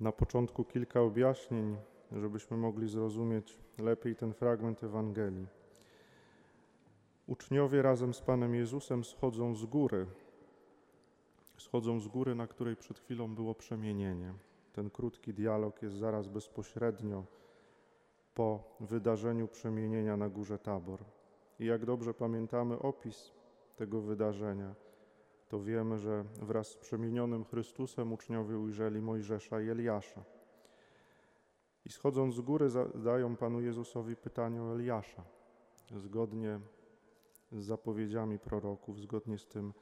Na początku kilka objaśnień, żebyśmy mogli zrozumieć lepiej ten fragment Ewangelii. Uczniowie razem z Panem Jezusem schodzą z góry. Schodzą z góry, na której przed chwilą było przemienienie. Ten krótki dialog jest zaraz bezpośrednio po wydarzeniu przemienienia na górze Tabor. I jak dobrze pamiętamy opis tego wydarzenia, to wiemy, że wraz z przemienionym Chrystusem uczniowie ujrzeli Mojżesza i Eliasza. I schodząc z góry, zadają Panu Jezusowi pytanie o Eliasza. Zgodnie z zapowiedziami proroków, zgodnie z tym,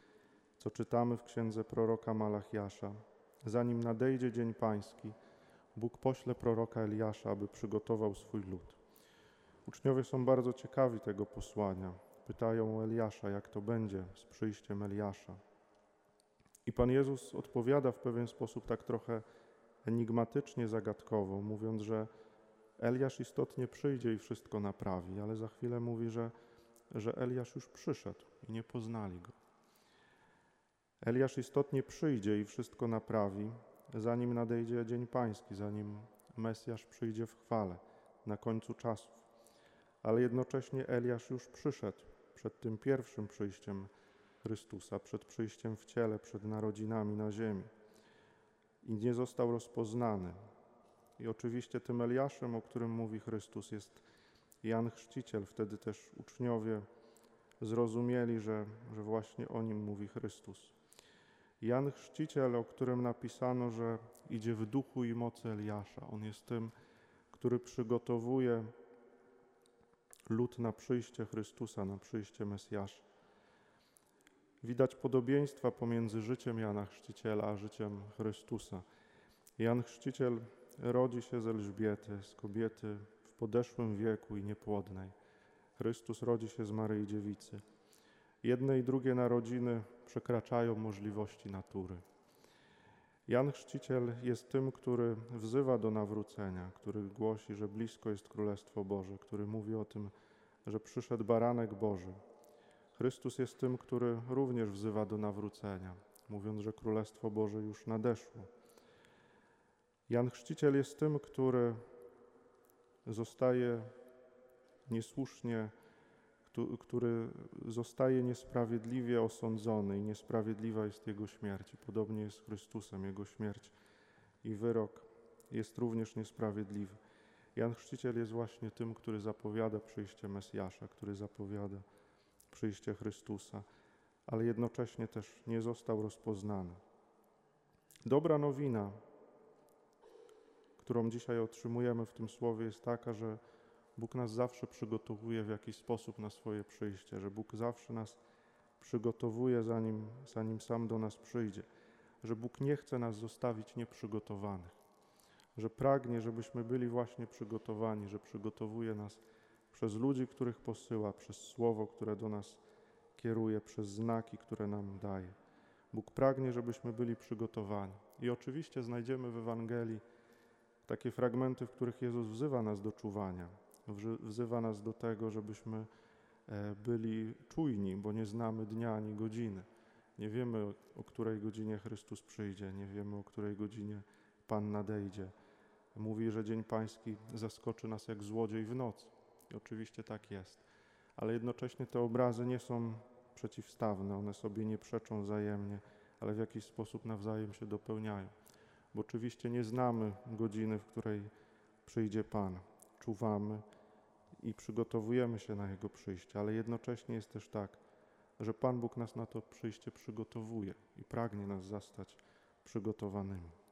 co czytamy w księdze proroka Malachiasza. Zanim nadejdzie dzień pański, Bóg pośle proroka Eliasza, aby przygotował swój lud. Uczniowie są bardzo ciekawi tego posłania. Pytają o Eliasza, jak to będzie z przyjściem Eliasza. I Pan Jezus odpowiada w pewien sposób tak trochę enigmatycznie, zagadkowo, mówiąc, że Eliasz istotnie przyjdzie i wszystko naprawi, ale za chwilę mówi, że, że Eliasz już przyszedł i nie poznali go. Eliasz istotnie przyjdzie i wszystko naprawi, zanim nadejdzie dzień pański, zanim Mesjasz przyjdzie w chwale na końcu czasów. Ale jednocześnie Eliasz już przyszedł przed tym pierwszym przyjściem Chrystusa, przed przyjściem w ciele, przed narodzinami na ziemi i nie został rozpoznany. I oczywiście tym Eliaszem, o którym mówi Chrystus, jest Jan Chrzciciel. Wtedy też uczniowie zrozumieli, że, że właśnie o nim mówi Chrystus. Jan Chrzciciel, o którym napisano, że idzie w duchu i mocy Eliasza. On jest tym, który przygotowuje lud na przyjście Chrystusa, na przyjście Mesjasza. Widać podobieństwa pomiędzy życiem Jana Chrzciciela a życiem Chrystusa. Jan Chrzciciel rodzi się z Elżbiety, z kobiety w podeszłym wieku i niepłodnej. Chrystus rodzi się z Maryi Dziewicy. Jedne i drugie narodziny przekraczają możliwości natury. Jan Chrzciciel jest tym, który wzywa do nawrócenia, który głosi, że blisko jest Królestwo Boże, który mówi o tym, że przyszedł baranek Boży. Chrystus jest tym, który również wzywa do nawrócenia, mówiąc, że Królestwo Boże już nadeszło. Jan Chrzciciel jest tym, który zostaje niesłusznie który zostaje niesprawiedliwie osądzony i niesprawiedliwa jest Jego śmierć. Podobnie jest z Chrystusem, Jego śmierć i wyrok jest również niesprawiedliwy. Jan Chrzciciel jest właśnie tym, który zapowiada przyjście Mesjasza, który zapowiada przyjście Chrystusa, ale jednocześnie też nie został rozpoznany. Dobra nowina, którą dzisiaj otrzymujemy w tym słowie, jest taka, że Bóg nas zawsze przygotowuje w jakiś sposób na swoje przyjście, że Bóg zawsze nas przygotowuje, zanim, zanim sam do nas przyjdzie, że Bóg nie chce nas zostawić nieprzygotowanych, że pragnie, żebyśmy byli właśnie przygotowani, że przygotowuje nas przez ludzi, których posyła, przez słowo, które do nas kieruje, przez znaki, które nam daje. Bóg pragnie, żebyśmy byli przygotowani. I oczywiście znajdziemy w Ewangelii takie fragmenty, w których Jezus wzywa nas do czuwania, wzywa nas do tego, żebyśmy e, byli czujni, bo nie znamy dnia ani godziny. Nie wiemy, o której godzinie Chrystus przyjdzie, nie wiemy, o której godzinie Pan nadejdzie. Mówi, że Dzień Pański zaskoczy nas jak złodziej w nocy. Oczywiście tak jest. Ale jednocześnie te obrazy nie są przeciwstawne, one sobie nie przeczą wzajemnie, ale w jakiś sposób nawzajem się dopełniają. Bo oczywiście nie znamy godziny, w której przyjdzie Pan. Czuwamy i przygotowujemy się na Jego przyjście, ale jednocześnie jest też tak, że Pan Bóg nas na to przyjście przygotowuje i pragnie nas zastać przygotowanymi.